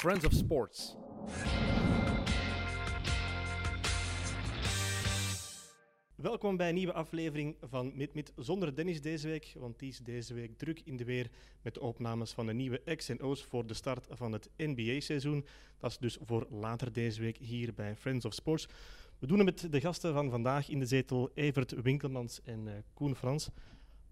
Friends of Sports. Welkom bij een nieuwe aflevering van Mit zonder Dennis deze week, want die is deze week druk in de weer met de opnames van de nieuwe X voor de start van het NBA-seizoen. Dat is dus voor later deze week hier bij Friends of Sports. We doen het met de gasten van vandaag in de zetel Evert Winkelmans en uh, Koen Frans.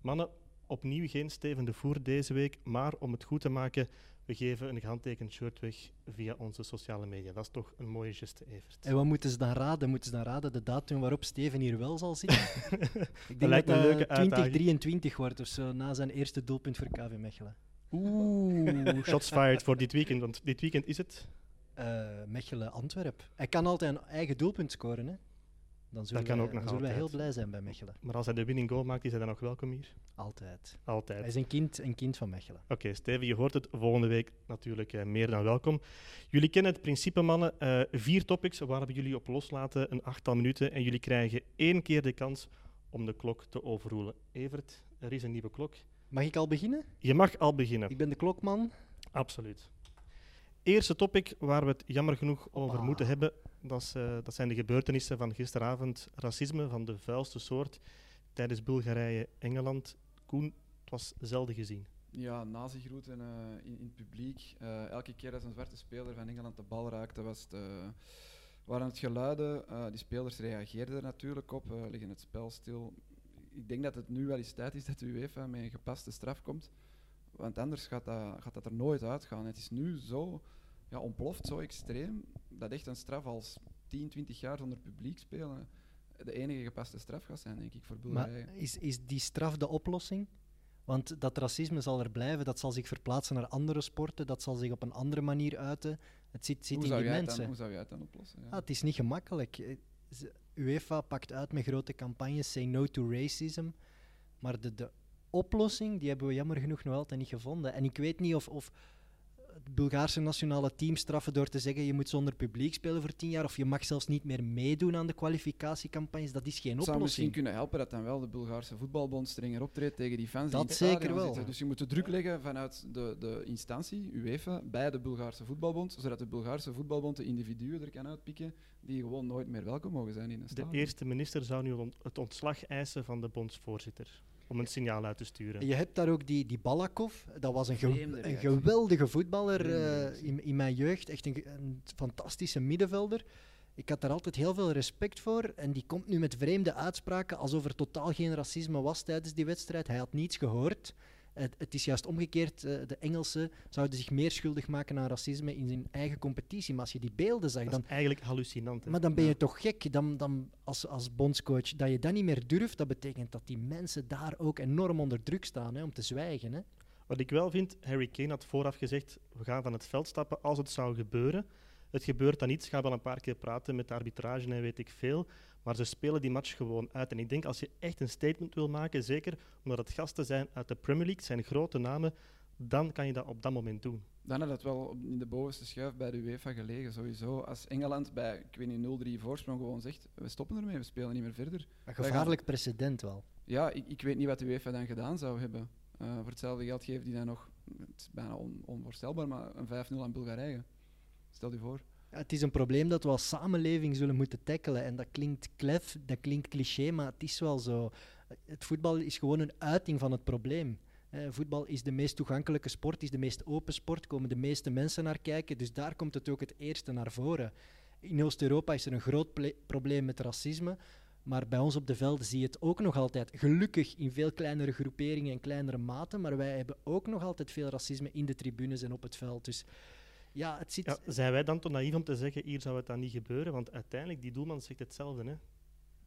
Mannen, opnieuw geen Steven de Voer deze week, maar om het goed te maken, we geven een gehandtekend shirt weg via onze sociale media. Dat is toch een mooie geste, Evert. En wat moeten ze dan raden? Moeten ze dan raden de datum waarop Steven hier wel zal zitten? Ik denk lijkt dat dat leuke uitdaging. 2023 wordt of zo, na zijn eerste doelpunt voor KV Mechelen. Oeh, shots fired voor dit weekend, want dit weekend is het. Eh, Mechelen-Antwerp. Hij kan altijd een eigen doelpunt scoren, hè? Dan zullen, kan wij, ook nog dan zullen wij heel blij zijn bij Mechelen. Maar als hij de winning goal maakt, is hij dan nog welkom hier? Altijd. Altijd. Hij is een kind, een kind van Mechelen. Oké, Steven, je hoort het volgende week natuurlijk eh, meer dan welkom. Jullie kennen het principe, mannen. Eh, vier topics waar we jullie op loslaten, een achttal minuten. En jullie krijgen één keer de kans om de klok te overroelen. Evert, er is een nieuwe klok. Mag ik al beginnen? Je mag al beginnen. Ik ben de klokman. Absoluut. Eerste topic waar we het jammer genoeg over Hoppa. moeten hebben, dat, is, eh, dat zijn de gebeurtenissen van gisteravond. Racisme van de vuilste soort tijdens Bulgarije-Engeland. Koen, het was zelden gezien. Ja, nazi-groeten eh, in, in het publiek. Eh, elke keer als een zwarte speler van Engeland de bal raakte, was het, eh, waren het geluiden. Die spelers reageerden er natuurlijk op, liggen het spel stil. Ik denk dat het nu wel eens tijd is dat de UEFA met een gepaste straf komt. Want anders gaat dat, gaat dat er nooit uitgaan. Het is nu zo ja, ontploft, zo extreem, dat echt een straf als 10, 20 jaar zonder publiek spelen de enige gepaste straf gaat zijn, denk ik, voor Bulgarije. Maar is, is die straf de oplossing? Want dat racisme zal er blijven, dat zal zich verplaatsen naar andere sporten, dat zal zich op een andere manier uiten. Het zit, zit in die mensen. dan, hoe zou jij het dan oplossen? Ja. Ah, het is niet gemakkelijk. Eh, UEFA pakt uit met grote campagnes, say no to racism. Maar de, de oplossing, die hebben we jammer genoeg nog altijd niet gevonden. En ik weet niet of, of het Bulgaarse nationale team straffen door te zeggen je moet zonder publiek spelen voor tien jaar, of je mag zelfs niet meer meedoen aan de kwalificatiecampagnes. Dat is geen Het zou misschien oplossing. kunnen helpen dat dan wel de Bulgaarse voetbalbond strenger optreedt tegen die fans Dat die zeker wel. zitten. Dus je moet de druk leggen vanuit de, de instantie, UEFA, bij de Bulgaarse voetbalbond, zodat de Bulgaarse voetbalbond de individuen er kan uitpikken die gewoon nooit meer welkom mogen zijn in een De stadion. eerste minister zou nu het ontslag eisen van de bondsvoorzitter. Om een signaal uit te sturen. Je hebt daar ook die, die Balakov, dat was een, ge- een geweldige voetballer eh, in, in mijn jeugd. Echt een, een fantastische middenvelder. Ik had daar altijd heel veel respect voor. En die komt nu met vreemde uitspraken alsof er totaal geen racisme was tijdens die wedstrijd. Hij had niets gehoord. Het, het is juist omgekeerd. eh, de Engelsen zouden zich meer schuldig maken aan racisme in hun eigen competitie. Maar als je die beelden zag, Dat dan, is eigenlijk hallucinant. hè. maar dan ben je Ja. toch gek dan, dan als, als bondscoach. Dat je dat niet meer durft, dat betekent dat die mensen daar ook enorm onder druk staan hè, om te zwijgen. Hè. Wat ik wel vind, Harry Kane had vooraf gezegd, we gaan van het veld stappen als het zou gebeuren. Het gebeurt dan niet, gaan wel een paar keer praten met de arbitrage en weet ik veel. Maar ze spelen die match gewoon uit. En ik denk, als je echt een statement wil maken, zeker omdat het gasten zijn uit de Premier League, zijn grote namen, dan kan je dat op dat moment doen. Dan had het wel in de bovenste schuif bij de UEFA gelegen, sowieso. Als Engeland bij, ik weet niet, 0-3 voorsprong gewoon zegt, we stoppen ermee, we spelen niet meer verder. Een gaan- gevaarlijk precedent wel. Ja, ik, ik weet niet wat de UEFA dan gedaan zou hebben. Eh, voor hetzelfde geld geeft die dan nog, het is bijna on- onvoorstelbaar, maar een 5-0 aan Bulgarije. Stel je voor. Het is een probleem dat we als samenleving zullen moeten tackelen. En dat klinkt klef, dat klinkt cliché, maar het is wel zo. Het voetbal is gewoon een uiting van het probleem. Eh, voetbal is de meest toegankelijke sport, is de meest open sport, komen de meeste mensen naar kijken. Dus daar komt het ook het eerste naar voren. In Oost-Europa is er een groot probleem met racisme. Maar bij ons op de velden zie je het ook nog altijd. Gelukkig in veel kleinere groeperingen en kleinere maten. Maar wij hebben ook nog altijd veel racisme in de tribunes en op het veld. Dus ja, het zit. Ja, zijn wij dan toch naïef om te zeggen, hier zou het dan niet gebeuren? Want uiteindelijk, die doelman zegt hetzelfde. Hè?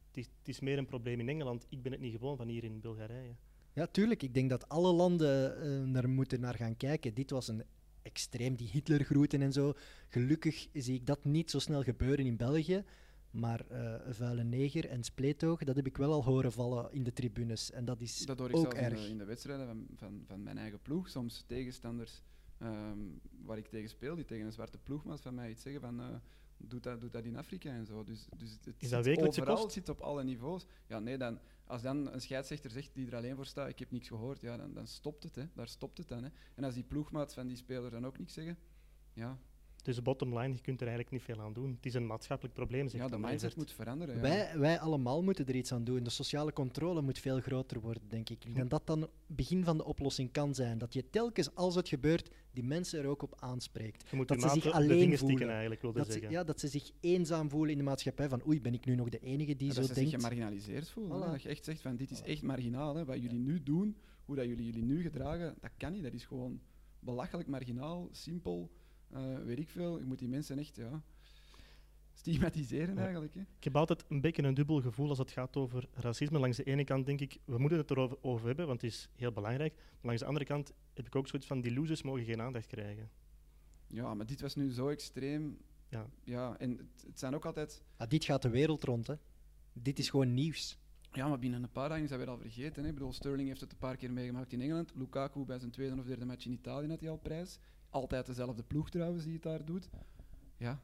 Het, is, het is meer een probleem in Engeland. Ik ben het niet gewoon van hier in Bulgarije. Ja, tuurlijk. Ik denk dat alle landen eh naar moeten naar gaan kijken. Dit was een extreem, die Hitlergroeten en zo. Gelukkig zie ik dat niet zo snel gebeuren in België. Maar eh, een vuile neger en spleetoog, dat heb ik wel al horen vallen in de tribunes. En dat is Dat hoor ik ook zelfs in erg. de, in de wedstrijden van, van, van mijn eigen ploeg. Soms tegenstanders ehm, waar ik tegen speel, die tegen een zwarte ploegmaat van mij iets zeggen van... eh, doe, dat, doe dat in Afrika en zo. Dus, dus het Is zit dat overal, kost? het zit op alle niveaus. Ja, nee, dan, als dan een scheidsrechter zegt die er alleen voor staat, ik heb niks gehoord, ja, dan, dan stopt het. Hè. Daar stopt het dan. Hè. En als die ploegmaat van die speler dan ook niks zeggen, ja, Dus bottom line, je kunt er eigenlijk niet veel aan doen. Het is een maatschappelijk probleem, zegt Ja, de mindset moet veranderen. Ja. Wij, wij allemaal moeten er iets aan doen. De sociale controle moet veel groter worden, denk ik. Denk dat dan het begin van de oplossing kan zijn. Dat je telkens, als het gebeurt, die mensen er ook op aanspreekt. Je moet dat ze zich alleen voelen. eigenlijk, wilde Dat ze, zeggen. ja, dat ze zich eenzaam voelen in de maatschappij. Van oei, ben ik nu nog de enige die zo dat ze zich denkt. gemarginaliseerd voelen. Voilà. Dat je echt zegt van dit is echt marginaal. Hè. Wat jullie nu doen, hoe dat jullie jullie nu gedragen, dat kan niet. Dat is gewoon belachelijk marginaal, simpel, eh, weet ik veel. Je moet die mensen echt ja, stigmatiseren Ja. eigenlijk. Hè. Ik heb altijd een beetje een dubbel gevoel als het gaat over racisme. Langs de ene kant denk ik, we moeten het erover over hebben, want het is heel belangrijk. Maar langs de andere kant heb ik ook zoiets van, die losers mogen geen aandacht krijgen. Ja, maar dit was nu zo extreem. Ja. Ja, en het, het zijn ook altijd... Ah, dit gaat de wereld rond, hè. Dit is gewoon nieuws. Ja, maar binnen een paar dagen is dat weer al vergeten. Hè. Ik bedoel, Sterling heeft het een paar keer meegemaakt in Engeland. Lukaku bij zijn tweede of derde match in Italië had hij al prijs. Altijd dezelfde ploeg trouwens die het daar doet. Ja,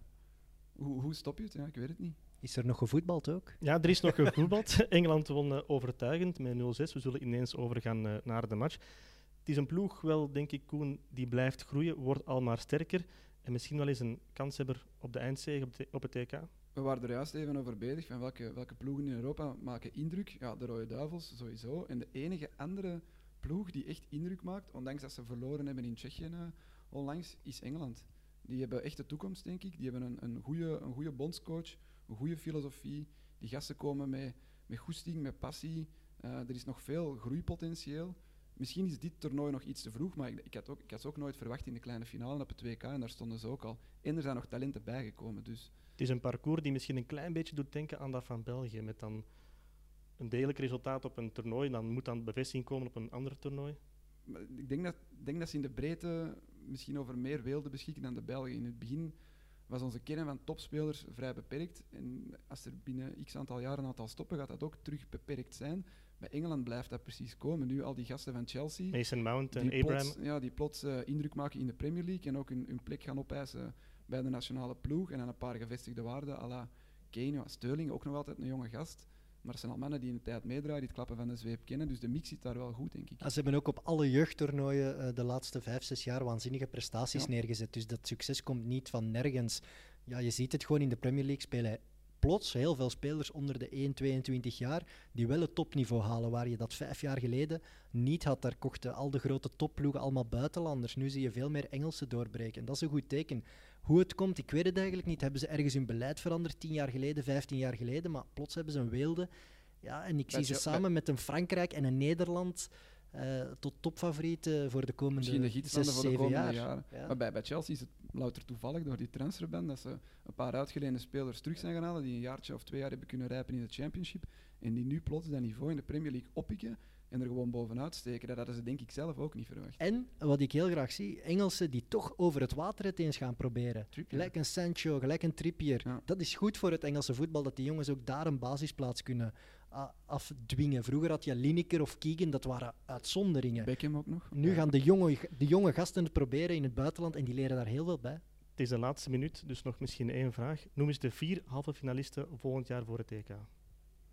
hoe, hoe stop je het? Ja, ik weet het niet. Is er nog gevoetbald ook? Ja, er is nog gevoetbald. Engeland won eh, overtuigend met 0-6. We zullen ineens overgaan eh, naar de match. Het is een ploeg, wel denk ik, Koen, die blijft groeien, wordt al maar sterker. En misschien wel eens een kanshebber op de eindzege op, op het EK. We waren er juist even over bezig van welke, welke ploegen in Europa maken indruk. Ja, de Rode Duivels sowieso. En de enige andere ploeg die echt indruk maakt, ondanks dat ze verloren hebben in Tsjechië eh, onlangs, is Engeland. Die hebben echt de toekomst, denk ik. Die hebben een, een goede een goede bondscoach, een goede filosofie. Die gasten komen met, met goesting, met passie. Eh, er is nog veel groeipotentieel. Misschien is dit toernooi nog iets te vroeg, maar ik, ik, had ook, ik had ze ook nooit verwacht in de kleine finale op het WK. En daar stonden ze ook al. En er zijn nog talenten bijgekomen. Dus Het is een parcours die misschien een klein beetje doet denken aan dat van België. Met dan een degelijk resultaat op een toernooi, dan moet dan bevestiging komen op een ander toernooi. Maar ik denk dat, ik denk dat ze in de breedte misschien over meer weelde beschikken dan de Belgen. In het begin was onze kern van topspelers vrij beperkt. En als er binnen x aantal jaren een aantal stoppen, gaat dat ook terug beperkt zijn. Bij Engeland blijft dat precies komen. Nu al die gasten van Chelsea, Mason Mount en die Abraham. plots, ja, die plots eh, indruk maken in de Premier League en ook hun, hun plek gaan opeisen bij de nationale ploeg. En dan een paar gevestigde waarden, à la Kane, Sterling, ook nog altijd een jonge gast. Maar het zijn al mannen die in de tijd meedraaien, die het klappen van de zweep kennen. Dus de mix zit daar wel goed, denk ik. Ze hebben ook op alle jeugdtoernooien eh, de laatste vijf, zes jaar waanzinnige prestaties Ja. neergezet. Dus dat succes komt niet van nergens. Ja, je ziet het gewoon in de Premier League spelen. Plots heel veel spelers onder de 1, 22 jaar die wel het topniveau halen. Waar je dat vijf jaar geleden niet had. Daar kochten al de grote topploegen allemaal buitenlanders. Nu zie je veel meer Engelsen doorbreken. En dat is een goed teken. Hoe het komt, ik weet het eigenlijk niet. Hebben ze ergens hun beleid veranderd? Tien jaar geleden, vijftien jaar geleden. Maar plots hebben ze een weelde. Ja, en ik zie ze samen met een Frankrijk en een Nederland eh, tot topfavorieten voor de komende Misschien de gidsstanden voor de komende jaar. jaren. Ja. Maar bij, bij Chelsea is het louter toevallig door die transferban dat ze een paar uitgeleende spelers terug zijn gaan halen die een jaartje of twee jaar hebben kunnen rijpen in de Championship en die nu plots dat niveau in de Premier League oppikken en er gewoon bovenuit steken. Dat hadden ze denk ik zelf ook niet verwacht. En wat ik heel graag zie, Engelsen die toch over het water het eens gaan proberen. Trippier. Gelijk een Sancho, gelijk een Trippier. Ja. Dat is goed voor het Engelse voetbal, dat die jongens ook daar een basisplaats kunnen ah, afdwingen. Vroeger had je Lineker of Keegan, dat waren uitzonderingen. Beckham ook nog. Nu gaan de jonge, de jonge gasten het proberen in het buitenland en die leren daar heel veel bij. Het is de laatste minuut, dus nog misschien één vraag. Noem eens de vier halve finalisten volgend jaar voor het EK.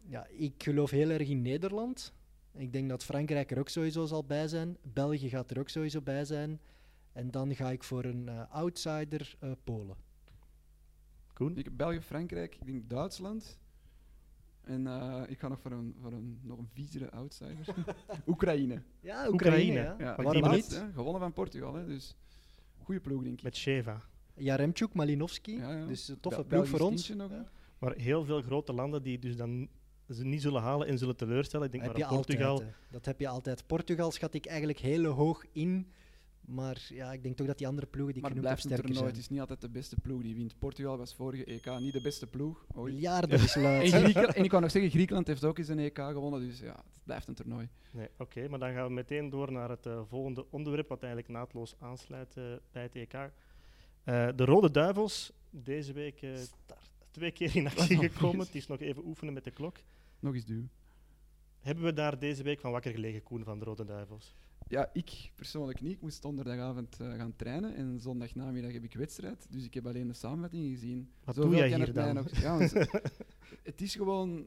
Ja, ik geloof heel erg in Nederland. Ik denk dat Frankrijk er ook sowieso zal bij zijn. België gaat er ook sowieso bij zijn. En dan ga ik voor een eh, outsider eh, Polen. Koen? Ik, België, Frankrijk, ik denk Duitsland. En eh, ik ga nog voor een, voor een, nog een viezere outsider. Oekraïne. Ja, Oekraïne, Oekraïne. ja. Laatste, hè, gewonnen van Portugal. Hè, dus goede ploeg, denk ik. Met Sheva. Jaremchuk, Malinowski. Ja, ja. Dus een toffe ploeg voor ons. nog. Maar heel veel grote landen die dus dan ze niet zullen halen en zullen teleurstellen. Ik denk heb maar aan Portugal. altijd. Dat heb je altijd. Portugal schat ik eigenlijk heel hoog in. Maar ja, ik denk toch dat die andere ploegen die maar kunnen ook blijft sterker toernooi. zijn. Het is niet altijd de beste ploeg die wint. Portugal was vorige EK niet de beste ploeg. Ooit. Miljarden is En, ik kan nog zeggen, Griekenland heeft ook eens een EK gewonnen. Dus ja, het blijft een toernooi. Nee, Oké, maar dan gaan we meteen door naar het eh, volgende onderwerp, wat eigenlijk naadloos aansluit eh, bij het EK. Eh, de Rode Duivels, deze week eh, twee keer in actie gekomen. Het is nog even oefenen met de klok. Nog eens duw. Hebben we daar deze week van wakker gelegen, Koen, van de Rode Duivels? Ja, ik persoonlijk niet. Ik moest donderdagavond eh, gaan trainen en zondagnamiddag heb ik wedstrijd. Dus ik heb alleen de samenvatting gezien. Wat Zoveel doe jij hier dan? nog- Ja, want het is gewoon,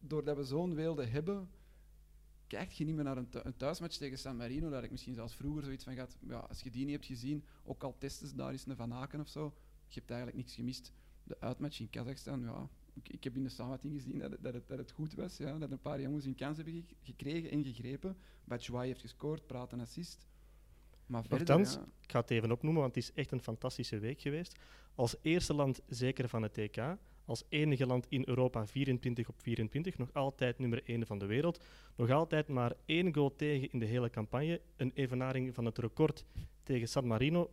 doordat we zo'n weelde hebben, kijk je niet meer naar een, thu- een thuismatch tegen San Marino, dat ik misschien zelfs vroeger zoiets van gehad, ja, als je die niet hebt gezien, ook al testen ze daar eens een Van Aken of zo, je hebt eigenlijk niks gemist. De uitmatch in Kazachstan, ja, ik, heb in de samenvatting gezien dat het, dat, het, dat het goed was, ja, dat een paar jongens hun kans hebben ge- gekregen en gegrepen. Batshuayi heeft gescoord, praat een assist. Maar verder, ja, ik ga het even opnoemen, want het is echt een fantastische week geweest. Als eerste land zeker van het TK. Als enige land in Europa 24 op 24. Nog altijd nummer 1 van de wereld. Nog altijd maar één goal tegen in de hele campagne. Een evenaring van het record tegen San Marino.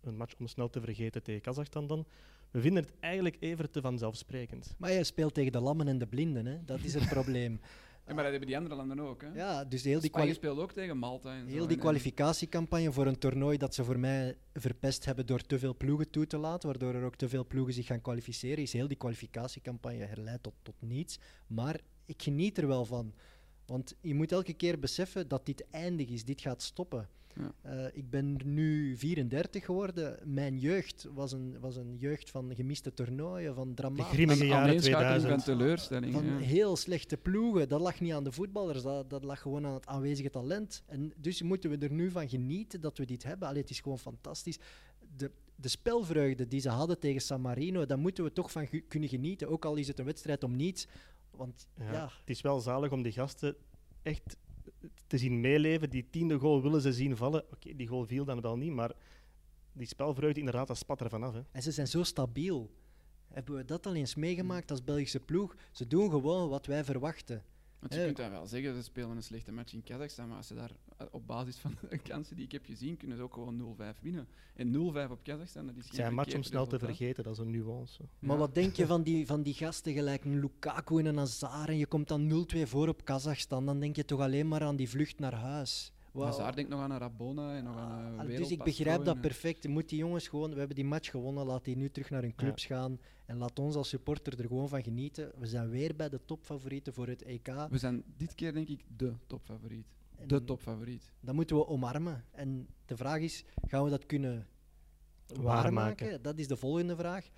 Een match om snel te vergeten tegen Kazachstan dan. We vinden het eigenlijk even te vanzelfsprekend. Maar je speelt tegen de lammen en de blinden, hè? dat is het probleem. Ja, maar dat hebben die andere landen ook. Hè. Ja, dus heel die, Spanje speelt ook tegen Malta. En zo, heel die en- kwalificatiecampagne voor een toernooi dat ze voor mij verpest hebben door te veel ploegen toe te laten, waardoor er ook te veel ploegen zich gaan kwalificeren, is heel die kwalificatiecampagne herleid tot, tot niets. Maar ik geniet er wel van. Want je moet elke keer beseffen dat dit eindig is, dit gaat stoppen. Ja. Eh, ik ben nu 34 geworden. Mijn jeugd was een, was een jeugd van gemiste toernooien, van dramatische grimmige jaren aaneenschakeling 2000. van teleurstelling. van ja. heel slechte ploegen. Dat lag niet aan de voetballers, dat, dat lag gewoon aan het aanwezige talent. En dus moeten we er nu van genieten dat we dit hebben. Allee, het is gewoon fantastisch. De, de spelvreugde die ze hadden tegen San Marino, daar moeten we toch van kunnen genieten. Ook al is het een wedstrijd om niets. Want Ja, ja, Het is wel zalig om die gasten echt te zien meeleven. Die tiende goal willen ze zien vallen. Oké, die goal viel dan wel niet, maar die spelvreugde inderdaad, dat spat er vanaf. Hè. en ze zijn zo stabiel. Hebben we dat al eens meegemaakt als Belgische ploeg? Ze doen gewoon wat wij verwachten. Want je kunt dan wel zeggen, ze spelen een slechte match in Kazachstan, maar als ze daar eh, op basis van de kansen die ik heb gezien, kunnen ze ook gewoon 0-5 winnen. En 0-5 op Kazachstan, dat is Het zijn een match om snel te vergeten, dat is een nuance. Maar wat denk je van die, van die gasten gelijk een Lukaku en een Hazard en je komt dan 0-2 voor op Kazachstan, dan denk je toch alleen maar aan die vlucht naar huis. Hazard denkt nog aan een Rabona en nog aan een Ah, dus ik begrijp dat perfect. Je moet die jongens gewoon, we hebben die match gewonnen, laat die nu terug naar hun clubs gaan en laat ons als supporter er gewoon van genieten. We zijn weer bij de topfavorieten voor het EK. We zijn dit keer denk ik de topfavoriet. En De topfavoriet. Dat moeten we omarmen. En de vraag is, gaan we dat kunnen Waarmaken. waarmaken? Dat is de volgende vraag.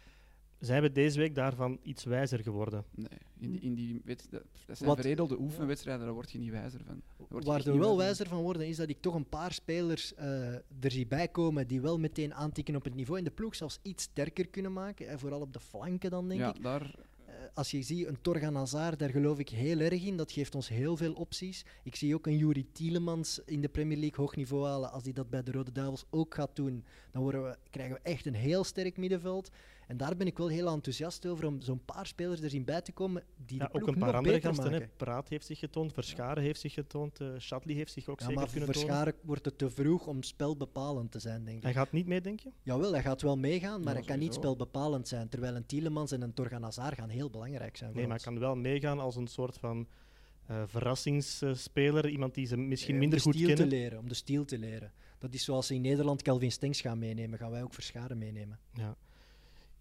Zij hebben deze week daarvan iets wijzer geworden. Nee, in die, in die wed- dat, dat zijn Wat- veredelde oefenwedstrijden, daar word je niet wijzer van. Waar we wel wijzer van worden, is dat ik toch een paar spelers eh, er zie bij komen die wel meteen aantikken op het niveau in de ploeg, zelfs iets sterker kunnen maken. En vooral op de flanken dan, denk ja, ik. daar, Eh, als je ziet een Torgan Hazard, daar geloof ik heel erg in. Dat geeft ons heel veel opties. Ik zie ook een Juri Tielemans in de Premier League hoog niveau halen. Als hij dat bij de Rode Duivels ook gaat doen, dan worden we, krijgen we echt een heel sterk middenveld. En daar ben ik wel heel enthousiast over om zo'n paar spelers er zien bij te komen die Ja, de ploeg ook een paar andere gasten. Hè. Praat heeft zich getoond, Verscharen heeft zich getoond, eh Shadley heeft zich ook Ja, zeker maar kunnen voor tonen. Scharen wordt het te vroeg om spelbepalend te zijn, denk ik. Hij gaat niet mee, denk je? Jawel, hij gaat wel meegaan, maar hij kan niet spelbepalend zijn. Terwijl een Tielemans en een Torgan Hazard gaan heel belangrijk zijn voor Nee, maar hij kan wel meegaan als een soort van eh, verrassingsspeler. Iemand die ze misschien Eh, minder om goed de stil kennen. te leren, om de stil te leren. Dat is zoals ze in Nederland Kelvin Stengs gaan meenemen, gaan wij ook Verscharen meenemen. Ja.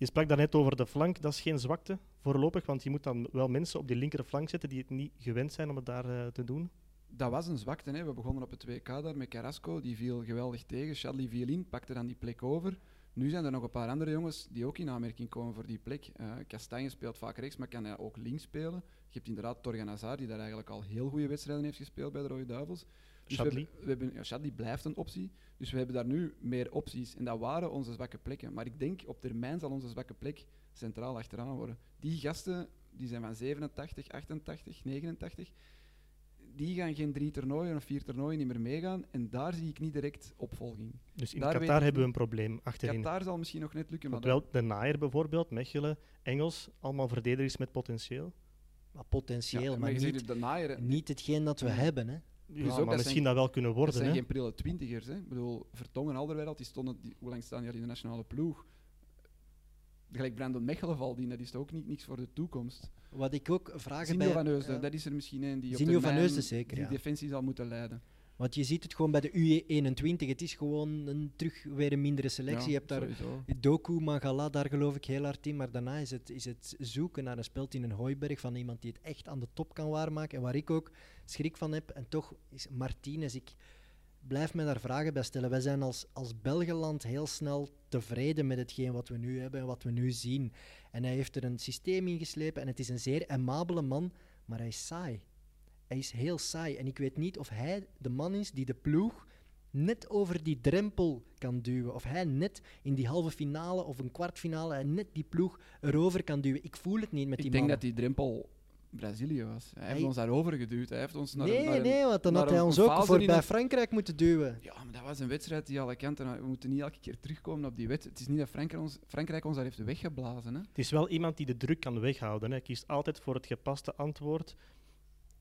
Je sprak daarnet over de flank. Dat is geen zwakte voorlopig, want je moet dan wel mensen op die linkerflank zetten die het niet gewend zijn om het daar eh, te doen. dat was een zwakte. Hè. We begonnen op het WK daar met Carrasco, die viel geweldig tegen. Shadley viel in, pakte dan die plek over. Nu zijn er nog een paar andere jongens die ook in aanmerking komen voor die plek. Kastanje speelt vaak rechts, maar kan hij ook links spelen. Je hebt inderdaad Torgan Hazard, die daar eigenlijk al heel goede wedstrijden heeft gespeeld bij de Rode Duivels. Dus we Shadley. hebben, we hebben, ja, Shadley blijft een optie. Dus we hebben daar nu meer opties. En dat waren onze zwakke plekken. Maar ik denk op termijn zal onze zwakke plek centraal achteraan worden. Die gasten die zijn van 87, 88, 89 die gaan geen drie toernooien of vier toernooien niet meer meegaan. En daar zie ik niet direct opvolging. Dus in Daar Qatar hebben we een probleem achterin. Qatar zal misschien nog net lukken, maar wel de Naaier bijvoorbeeld, Mechelen, Engels, allemaal verdedigers met potentieel. Maar potentieel, ja, maar niet, de naaier, niet hetgeen dat we hebben. Hè. Ja, ook, dat maar zijn- misschien dat wel kunnen dat worden. zijn Hè? geen prille twintigers. Hè. Ik bedoel, Vertongen en Alderweireld, die stonden, die, hoe lang staan die al in de nationale ploeg? Gelijk Brandon Mechelen valt die, dat is toch ook niet niks voor de toekomst. Wat ik ook vragen Zinio bij... van Heusden, ja. dat is er misschien een die op Zinio van termijn Heusden zeker, die ja. defensie zal moeten leiden. Want je ziet het gewoon bij de UE21. Het is gewoon een, terug weer een mindere selectie. Ja, je hebt daar sowieso. Doku, Mangala, daar geloof ik heel hard in. Maar daarna is het, is het zoeken naar een speld in een hooiberg van iemand die het echt aan de top kan waarmaken. En waar ik ook schrik van heb. En toch is Martinez, ik blijf me daar vragen bij stellen. Wij zijn als, als Belgeland heel snel tevreden met hetgeen wat we nu hebben en wat we nu zien. En hij heeft er een systeem in geslepen en het is een zeer aimabele man, maar hij is saai. Hij is heel saai. En ik weet niet of hij de man is die de ploeg net over die drempel kan duwen. Of hij net in die halve finale of een kwartfinale net die ploeg erover kan duwen. Ik voel het niet met die Ik denk mannen. dat die drempel Brazilië was. Hij heeft ons daarover geduwd. Hij heeft ons naar, nee, naar een- nee, want dan naar had hij ons ook voor bij Frankrijk moeten duwen. Ja, maar dat was een wedstrijd die alle kanten... We moeten niet elke keer terugkomen op die wedstrijd. Het is niet dat Frankrijk ons, Frankrijk ons daar heeft weggeblazen. Hè. Het is wel iemand die de druk kan weghouden. Hè. Hij kiest altijd voor het gepaste antwoord.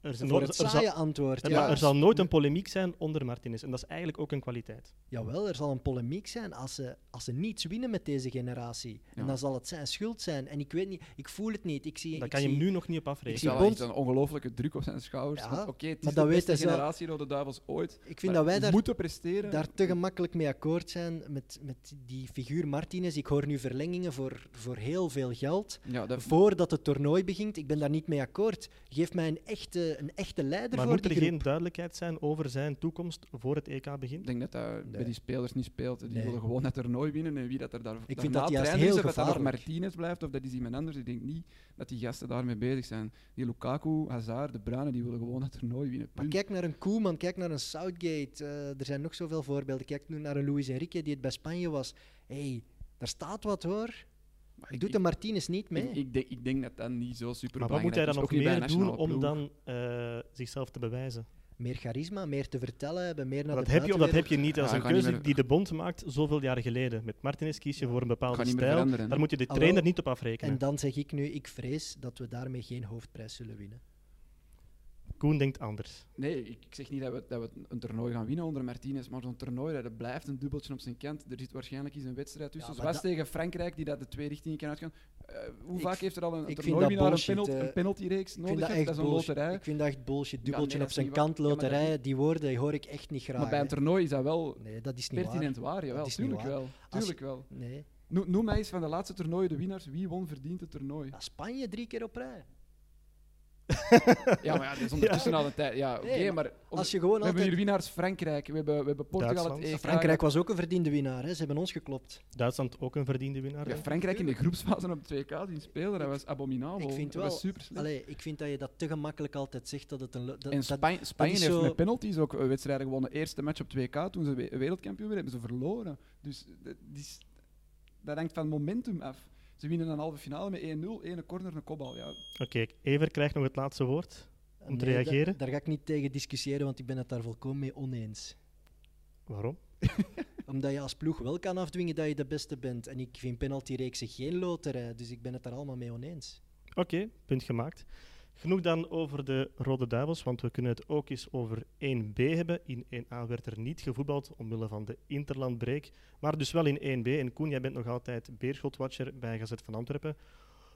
Er, Voor nooit- het er, zal, antwoord. Ja, maar er zal nooit een polemiek zijn onder Martinez. En dat is eigenlijk ook een kwaliteit. Jawel, er zal een polemiek zijn als ze, als ze niets winnen met deze generatie. En dan zal het zijn schuld zijn. En ik weet niet, ik voel het niet. Ik zie, Daar ik kan je zie, hem nu nog niet op Ik afrekenen. zie zie Bond- een ongelofelijke druk op zijn schouders. Ja, Oké, het is maar de dat beste generatie Rode Duivels ooit. ik vind maar dat wij daar, moeten presteren. daar te gemakkelijk mee akkoord zijn met, met die figuur Martinez. Ik hoor nu verlengingen voor, voor heel veel geld. ja, dat, Voordat het toernooi begint, ik ben daar niet mee akkoord. Geef mij een echte, een echte leider Maar voor moet die er groep. geen duidelijkheid zijn over zijn toekomst voor het EK begint? Ik denk dat dat bij Nee. die spelers niet speelt. Die Nee. willen gewoon het toernooi winnen. En wie dat er daar vind daarna dat juist is, heel of dat dat. Martinez blijft of dat is iemand anders. Ik denk niet dat die gasten daarmee bezig zijn. Die Lukaku, Hazard, De Bruyne, die willen gewoon het toernooi winnen. Maar kijk naar een Koeman, kijk naar een Southgate. eh, er zijn nog zoveel voorbeelden. Kijk nu naar een Luis Enrique die het bij Spanje was. Hé, hey, daar staat wat hoor. Maar ik- Doet de Martinez niet mee? Ik, ik, denk, ik denk dat dat niet zo super Maar wat moet hij dan nog belangrijk is, meer doen om dan eh, zichzelf te bewijzen? Meer charisma, meer te vertellen hebben, meer naar dat de heb je dat heb je niet. Dat is Ja, een keuze meer- die de bond maakt zoveel jaren geleden. Met Martinez kies je Ja. voor een bepaalde stijl. Daar moet je de trainer niet op afrekenen. En dan zeg ik nu, ik vrees dat we daarmee geen hoofdprijs zullen winnen. Koen denkt anders. Nee, ik, zeg niet dat we, dat we een toernooi gaan winnen onder Martinez, maar zo'n toernooi dat blijft een dubbeltje op zijn kant. Er zit waarschijnlijk eens een wedstrijd tussen, Ja, zoals tegen Frankrijk, die dat de twee richtingen kan uitgaan. Eh, hoe Ik- vaak heeft er al een, toernooiwinnaar een, dat penalty, bullshit, een eh. penaltyreeks Ik nodig vind, dat Dat is een bullshit. loterij. ik vind dat echt bullshit. Dubbeltje dat op zijn kant, dat loterij, die woorden die hoor ik echt niet graag. maar bij een toernooi is dat wel Nee, dat is niet pertinent waar. waar. Jawel, Dat is niet tuurlijk waar. wel. Als- Tuurlijk wel. Nee. No- Noem mij eens van de laatste toernooien de winnaars. Wie won verdient het toernooi? Ja, Spanje drie keer op rij. Ja, maar ja, dat is ondertussen al een tijd. Ja, oké, Nee, maar... Als je gewoon we hebben hier winnaars Frankrijk, we hebben, we hebben Portugal, het. EK. Frankrijk was ook een verdiende winnaar. Hè. Ze hebben ons geklopt. Duitsland ook een verdiende winnaar. Ja? Frankrijk in de groepsfase op het 2K zien spelen, dat was abominabel. Ik vind dat wel... was super slecht. Allee, ik vind dat je dat te gemakkelijk altijd zegt dat het een... Dat, En dat- Spanje, heeft zo- met penalties ook eh, wedstrijden gewonnen. Eerste match op 2K, toen ze we- wereldkampioen werden, hebben ze verloren. Dus dat, die dat hangt van momentum af. Ze winnen een halve finale met 1-0, één corner, een kopbal. Ja, Oké, Ever krijgt nog het laatste woord. om te Nee, reageren? Daar ga ik niet tegen discussiëren, want ik ben het daar volkomen mee oneens. Waarom? Omdat je als ploeg wel kan afdwingen dat je de beste bent. En ik vind penaltyreeksen geen loterij, dus ik ben het daar allemaal mee oneens. Oké, punt gemaakt. Genoeg dan over de Rode Duivels, want we kunnen het ook eens over 1B hebben. In 1A werd er niet gevoetbald omwille van de interlandbreek, maar dus wel in 1B. En Koen, jij bent nog altijd Beerschot-watcher bij Gazet van Antwerpen.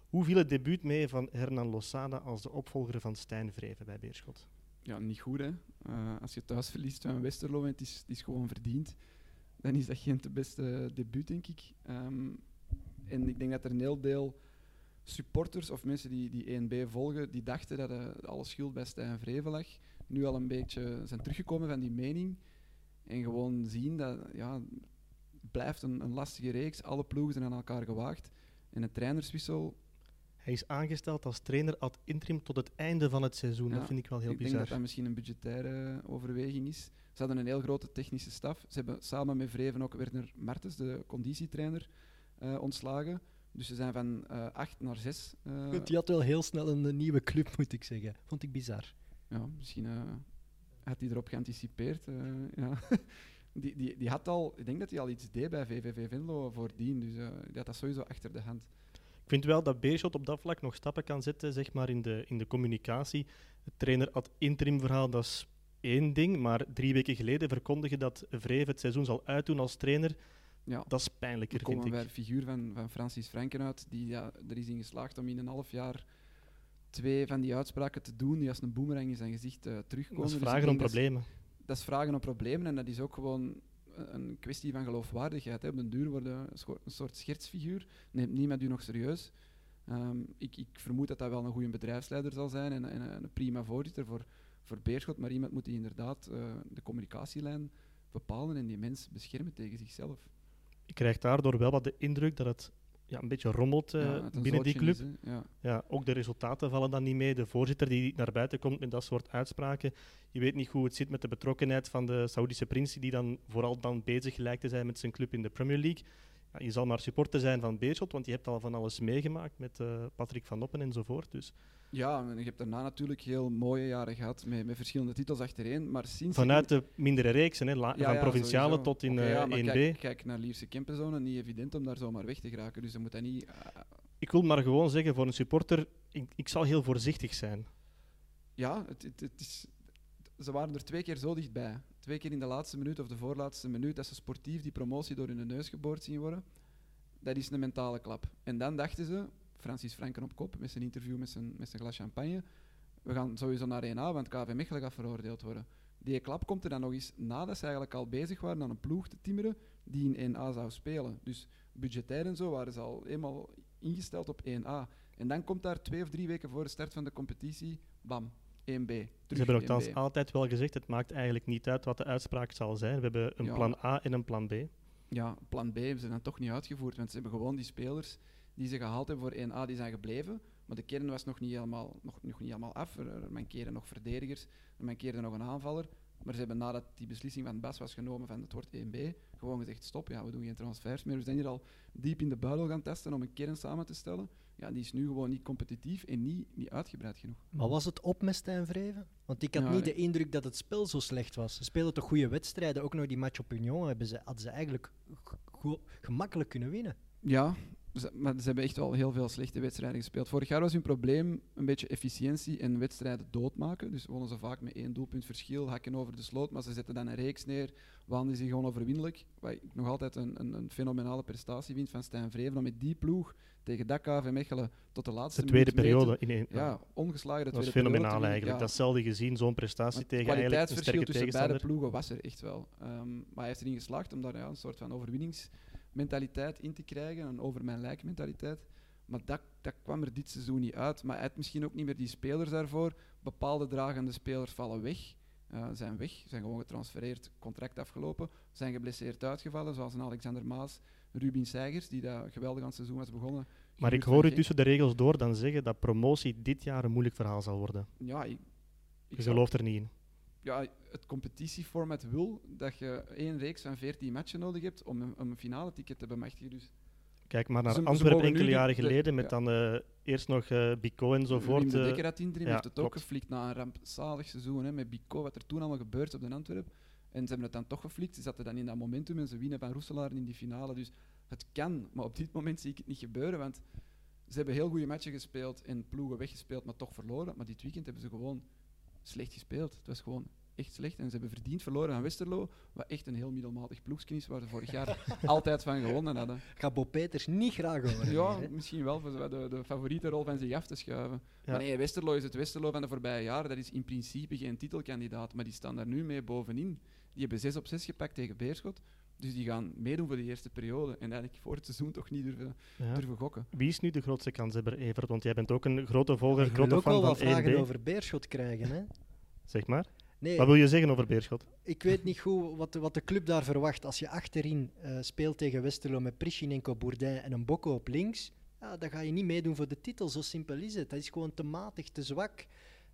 Hoe viel het debuut mee van Hernan Losada als de opvolger van Stijn Vreven bij Beerschot? ja niet goed hè. Eh, als je thuis verliest van Westerlo en het is, het is gewoon verdiend, dan is dat geen te beste debuut, denk ik. Ehm, en ik denk dat er een heel deel supporters of mensen die, die 1B volgen, die dachten dat eh, alle schuld bij Stijn Vreven lag, nu al een beetje zijn teruggekomen van die mening. En gewoon zien dat ja, het blijft een, een lastige reeks. Alle ploegen zijn aan elkaar gewaagd. En een trainerswissel, Hij is aangesteld als trainer ad interim tot het einde van het seizoen. Ja, Dat vind ik wel heel ik denk bizar. dat dat misschien een budgettaire overweging is. Ze hadden een heel grote technische staf. Ze hebben samen met Vreven ook Werner Martens, de conditietrainer, eh, ontslagen. Dus ze zijn van eh 8 naar 6. Die had wel heel snel een, nieuwe club, moet ik zeggen. Vond ik bizar. ja, misschien eh, had hij erop geanticipeerd. eh, ja. die, die, die had al, ik denk dat hij al iets deed bij VVV Venlo voordien. Dus eh, die had dat sowieso achter de hand. Ik vind wel dat Beerschot op dat vlak nog stappen kan zetten zeg maar, in, de, in de communicatie. Het trainer ad interim verhaal, dat is één ding. Maar drie weken geleden verkondigen dat Vreven het seizoen zal uitdoen als trainer. Ja. Dat is pijnlijker, vind ik. bij de figuur van, van Francis Franken uit, die ja, er is in geslaagd om in een half jaar twee van die uitspraken te doen die als een boemerang in zijn gezicht eh, terugkomen. Dat is Dus vragen om dat- problemen. dat is vragen om problemen en dat is ook gewoon een- een kwestie van geloofwaardigheid. Hè. Op den duur worden een een soort schertsfiguur. Neemt niemand u nog serieus. Ehm, ik, ik vermoed dat dat wel een goede bedrijfsleider zal zijn en, en een prima voorzitter voor, voor Beerschot, maar iemand moet die inderdaad eh, de communicatielijn bepalen en die mens beschermen tegen zichzelf. Ik krijg daardoor wel wat de indruk dat het ja, een beetje rommelt eh, Ja, binnen die club. is, ja. Ja, ook de resultaten vallen dan niet mee. De voorzitter die naar buiten komt met dat soort uitspraken. Je weet niet hoe het zit met de betrokkenheid van de Saoedische prins, die dan vooral dan bezig lijkt te zijn met zijn club in de Premier League. Ja, je zal maar supporter zijn van Beerschot, want je hebt al van alles meegemaakt met eh, Patrick van Noppen enzovoort. Dus Ja, en je hebt daarna natuurlijk heel mooie jaren gehad met, met verschillende titels achtereen. Maar sinds vanuit de mindere reeksen, hè, la- Ja, van ja, provinciale sowieso. tot in Oké, eh, ja, maar 1B. Kijk, kijk naar Lierse Kempenzone, niet evident om daar zomaar weg te geraken. Dus je moet dat niet. eh, Ik wil maar gewoon zeggen voor een supporter, ik, ik zal heel voorzichtig zijn. ja, het, het, het is, ze waren er twee keer zo dichtbij. Twee keer in de laatste minuut of de voorlaatste minuut dat ze sportief die promotie door hun neus geboord zien worden. Dat is een mentale klap. En dan dachten ze, Francis Franken op kop met zijn interview met zijn, met zijn glas champagne, we gaan sowieso naar 1A, want KV Mechelen gaat veroordeeld worden. Die klap komt er dan nog eens nadat ze eigenlijk al bezig waren aan een ploeg te timmeren die in 1A zou spelen. Dus budgetair en zo waren ze al eenmaal ingesteld op 1A. En dan komt daar twee of drie weken voor de start van de competitie, bam, 1B. Ze hebben 1B. altijd wel gezegd, het maakt eigenlijk niet uit wat de uitspraak zal zijn. We hebben een Ja. plan A en een plan B. Ja, plan B hebben ze dan toch niet uitgevoerd, want ze hebben gewoon die spelers die ze gehaald hebben voor 1A, die zijn gebleven. Maar de kern was nog niet helemaal, nog, nog niet helemaal af. Er, er mankeren nog verdedigers, er mankeerde nog een aanvaller. Maar ze hebben nadat die beslissing van Bas was genomen van het wordt 1B, gewoon gezegd stop, ja, we doen geen transfers meer. We zijn hier al diep in de buidel gaan testen om een kern samen te stellen. Ja, die is nu gewoon niet competitief en niet, niet uitgebreid genoeg. Maar was het op met Stijn Vreven? Want ik had Ja, niet de indruk dat het spel zo slecht was. Ze spelen toch goede wedstrijden. Ook nog die match op Union hebben ze, hadden ze eigenlijk gemakkelijk kunnen winnen. Ja, ze, maar ze hebben echt wel heel veel slechte wedstrijden gespeeld. Vorig jaar was hun probleem een beetje efficiëntie en wedstrijden doodmaken. Dus wonnen ze vaak met één doelpunt verschil, hakken over de sloot, maar ze zetten dan een reeks neer, waanden zich gewoon overwinnelijk. Wat ik nog altijd een, een, een fenomenale prestatie vind van Stijn Vreven, om met die ploeg tegen Dakar en Mechelen tot de laatste De tweede periode in één. Ja, ongeslagen de dat is tweede periode te fenomenaal eigenlijk. Ja. Dat is zelden gezien, zo'n prestatie tegen het eigenlijk een kwaliteitsverschil sterke tussen beide tegenstander. ploegen was er echt wel. Ehm, maar hij heeft erin geslaagd om daar ja, een soort van overwinningsmentaliteit in te krijgen, een over mijn lijk mentaliteit. Maar dat, dat kwam er dit seizoen niet uit. Maar hij had misschien ook niet meer die spelers daarvoor. Bepaalde dragende spelers vallen weg, eh, zijn weg, zijn gewoon getransfereerd, contract afgelopen, zijn geblesseerd uitgevallen, zoals een Alexander Maas, Rubin Seigers, die dat geweldig aan het seizoen was begonnen. Maar ik hoor u tussen de regels door dan zeggen dat promotie dit jaar een moeilijk verhaal zal worden. Ja, ik, ik Je gelooft er niet in. Ja, het competitieformat wil dat je één reeks van 14 matchen nodig hebt om een, een finale ticket te bemachtigen. Dus Kijk maar naar Ze- Antwerpen enkele jaren de- geleden, met ja. dan eh, eerst nog eh Bico enzovoort. De eh, Dekker had interim, ja, heeft het ook klopt. geflikt na een rampzalig seizoen hè, met Bico, wat er toen allemaal gebeurd op de Antwerp. En ze hebben het dan toch geflikt. Ze zaten dan in dat momentum en ze winnen van Roeselaar in die finale. Dus het kan, maar op dit moment zie ik het niet gebeuren, want ze hebben heel goede matchen gespeeld en ploegen weggespeeld, maar toch verloren. Maar dit weekend hebben ze gewoon slecht gespeeld. Het was gewoon echt slecht. En ze hebben verdiend verloren aan Westerlo, wat echt een heel middelmatig ploegje is, waar ze vorig jaar altijd van gewonnen hadden. Gaat Bob Peters niet graag horen. Ja, hè. misschien wel voor de, de favoriete rol van zich af te schuiven. Ja. Maar nee, Westerlo is het Westerlo van de voorbije jaren. Dat is in principe geen titelkandidaat, maar die staan daar nu mee bovenin. Die hebben 6 op 6 gepakt tegen Beerschot. Dus die gaan meedoen voor de eerste periode. En eigenlijk voor het seizoen toch niet durven, ja. durven gokken. Wie is nu de grootste kanshebber, Evert? Want jij bent ook een grote volger, Ik wil grote ook wel fan wat van vragen 1B. over Beerschot krijgen. Hè? Zeg maar. Nee, Wat wil je zeggen over Beerschot? ik weet niet goed wat de, wat de club daar verwacht. Als je achterin eh, speelt tegen Westerlo met Prishinenko, Bourdin en een Bokko op links, ja, dan ga je niet meedoen voor de titel. Zo simpel is het. Dat is gewoon te matig, te zwak.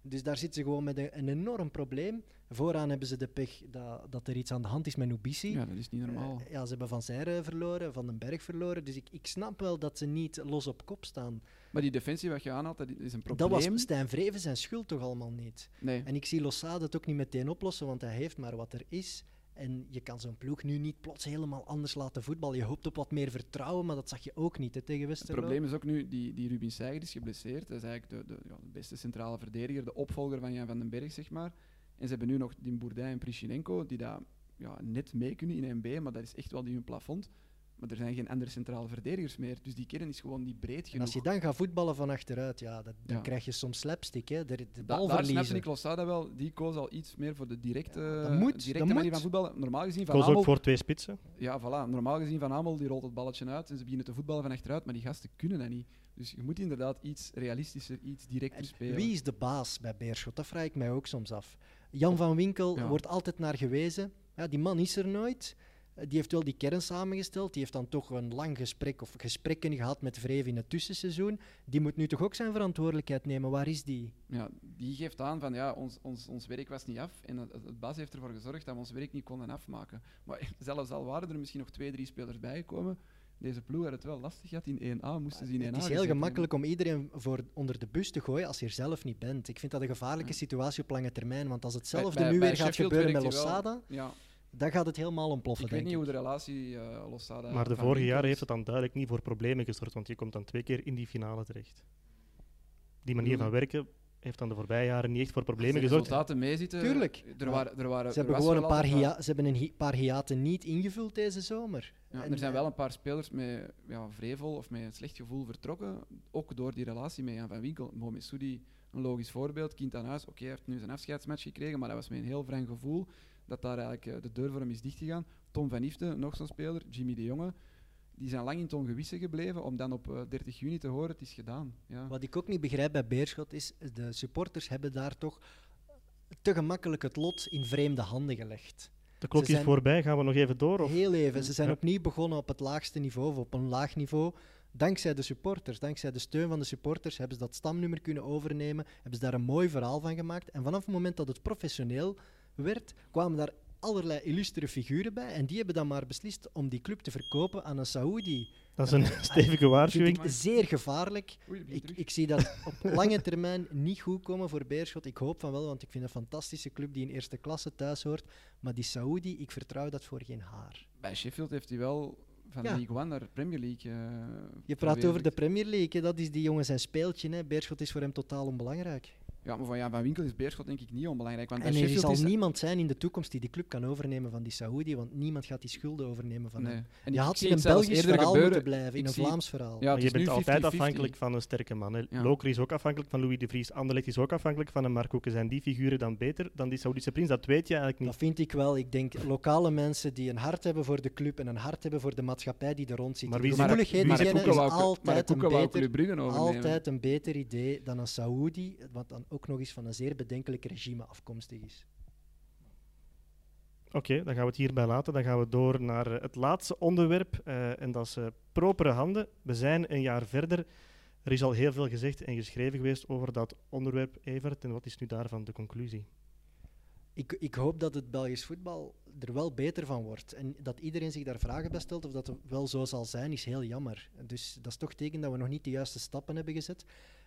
Dus daar zitten ze gewoon met een, een enorm probleem. Vooraan hebben ze de pech dat, dat er iets aan de hand is met Nubisi. Ja, dat is niet normaal. Eh, ja, ze hebben Van Zijre verloren, Van den Berg verloren. Dus ik, ik snap wel dat ze niet los op kop staan. Maar die defensie wat je aanhaalt, dat is een probleem. Dat was Stijn Vreven zijn schuld toch allemaal niet. Nee. En ik zie Losade het ook niet meteen oplossen, want hij heeft maar wat er is. En je kan zo'n ploeg nu niet plots helemaal anders laten voetballen. Je hoopt op wat meer vertrouwen, maar dat zag je ook niet hè, tegen Het Westerlo. probleem is ook nu, die, die Rubin Seiger is geblesseerd. Dat is eigenlijk de, de, ja, de beste centrale verdediger, de opvolger van Jan van den Berg, zeg maar. En ze hebben nu nog die Bourdin en Prishinenko, die daar ja, net mee kunnen in 1B, maar dat is echt wel die hun plafond. Maar er zijn geen andere centrale verdedigers meer, dus die kern is gewoon niet breed en genoeg. als je dan gaat voetballen van achteruit, ja, dat, dan Ja. krijg je soms slapstick. Hè. De, de Da- bal daar snapte ik Losada wel, die koos al iets meer voor de directe, Ja, dat moet, directe dat manier moet. van voetballen. Normaal gezien van Koos ook voor twee spitsen. ja, voilà, normaal gezien van Amel, die rolt het balletje uit en ze beginnen te voetballen van achteruit, maar die gasten kunnen dat niet. Dus je moet inderdaad iets realistischer, iets directer En spelen. wie is de baas bij Beerschot? Dat vraag ik mij ook soms af. Jan van Winkel Ja. wordt altijd naar gewezen. Ja, die man is er nooit. Eh, Die heeft wel die kern samengesteld. Die heeft dan toch een lang gesprek of gesprekken gehad met Vreven in het tussenseizoen. Die moet nu toch ook zijn verantwoordelijkheid nemen. Waar is die? Ja, die geeft aan van ja, ons, ons, ons werk was niet af. En het, het baas heeft ervoor gezorgd dat we ons werk niet konden afmaken. Maar zelfs al waren er misschien nog twee, drie spelers bijgekomen, deze ploeg had het wel lastig gehad in 1A, moesten ze in 1A Het is heel gemakkelijk om iedereen voor onder de bus te gooien als je er zelf niet bent. Ik vind dat een gevaarlijke situatie op lange termijn. Want als hetzelfde bij- nu bij weer gaat Sheffield gebeuren met. Losada, Ja, dan gaat het helemaal ontploffen. ik weet denk niet hoe ik. de relatie eh Losada Maar de van vorige jaren heeft het dan duidelijk niet voor problemen gezorgd, want je komt dan twee keer in die finale terecht. Die manier van Mm. werken heeft dan de voorbije jaren niet echt voor Als problemen de gezorgd. resultaten meezitten. Tuurlijk. Er waren, er waren, Ze hebben gewoon een paar, altijd wat- hia- ze hebben een hi- paar hiaten niet ingevuld deze zomer. Ja, En, er zijn eh, wel een paar spelers met ja, vrevel of met een slecht gevoel vertrokken. Ook door die relatie met Jan van Winkel. Mohamed Soudi, een logisch voorbeeld. Kind aan huis. Oké, hij heeft nu zijn afscheidsmatch gekregen, maar dat was met een heel wrang gevoel dat daar eigenlijk eh, de deur voor hem is dichtgegaan. Tom van Ifte, nog zo'n speler. Jimmy de Jonge. Die zijn lang in het ongewisse gebleven om dan op eh, 30 juni te horen, het is gedaan. Ja. Wat ik ook niet begrijp bij Beerschot is, de supporters hebben daar toch te gemakkelijk het lot in vreemde handen gelegd. De klok is voorbij, gaan we nog even door? Of? Heel even. Ze zijn Ja. opnieuw begonnen op het laagste niveau of op een laag niveau. Dankzij de supporters, dankzij de steun van de supporters, hebben ze dat stamnummer kunnen overnemen. Hebben ze daar een mooi verhaal van gemaakt. En vanaf het moment dat het professioneel werd, kwamen daar allerlei illustere figuren bij. En die hebben dan maar beslist om die club te verkopen aan een Saoedi. Dat is een stevige waarschuwing. vind ik zeer gevaarlijk. Oei, Ik, ik zie dat op lange termijn niet goed komen voor Beerschot. Ik hoop van wel, want ik vind een fantastische club die in eerste klasse thuis hoort. Maar die Saoedi, ik vertrouw dat voor geen haar. Bij Sheffield heeft hij wel van Ja. League One naar Premier League. eh, Je praat over de. Premier League, hè. dat is die jongen zijn speeltje. Hè. Beerschot is voor hem totaal onbelangrijk. Ja, maar van Jan van Winkel is Beerschot denk ik niet onbelangrijk. Want En er Sheffield zal is niemand zijn in de toekomst die die club kan overnemen van die Saoedi, want niemand gaat die schulden overnemen van Nee. hem. En Je had in een Belgisch verhaal gebeuren. moeten blijven, in een zie- Vlaams verhaal. Ja, je is bent nu altijd 50-50. afhankelijk van een sterke man. Hè. Ja. Is ook afhankelijk van Louis de Vries. Anderlecht is ook afhankelijk van een Mark Hoeken. Zijn die figuren dan beter dan die Saoedische prins? Dat weet je eigenlijk niet. Dat vind ik wel. Ik denk lokale mensen die een hart hebben voor de club en een hart hebben voor de maatschappij die er rond zit. Maar De wie- de is de altijd een, beter, idee dan een Saoedi, wat dan ook nog eens van een zeer bedenkelijk regime afkomstig is. Oké, dan gaan we het hierbij laten. Dan gaan we door naar eh, het laatste onderwerp. eh, en dat is eh, propere handen. We zijn een jaar verder. Er is al heel veel gezegd en geschreven geweest over dat onderwerp, Evert. En wat is nu daarvan de conclusie? Ik, ik hoop dat het Belgisch voetbal er wel beter van wordt. En dat iedereen zich daar vragen bij stelt of dat het wel zo zal zijn, is heel jammer. Dus dat is toch teken dat we nog niet de juiste stappen hebben gezet.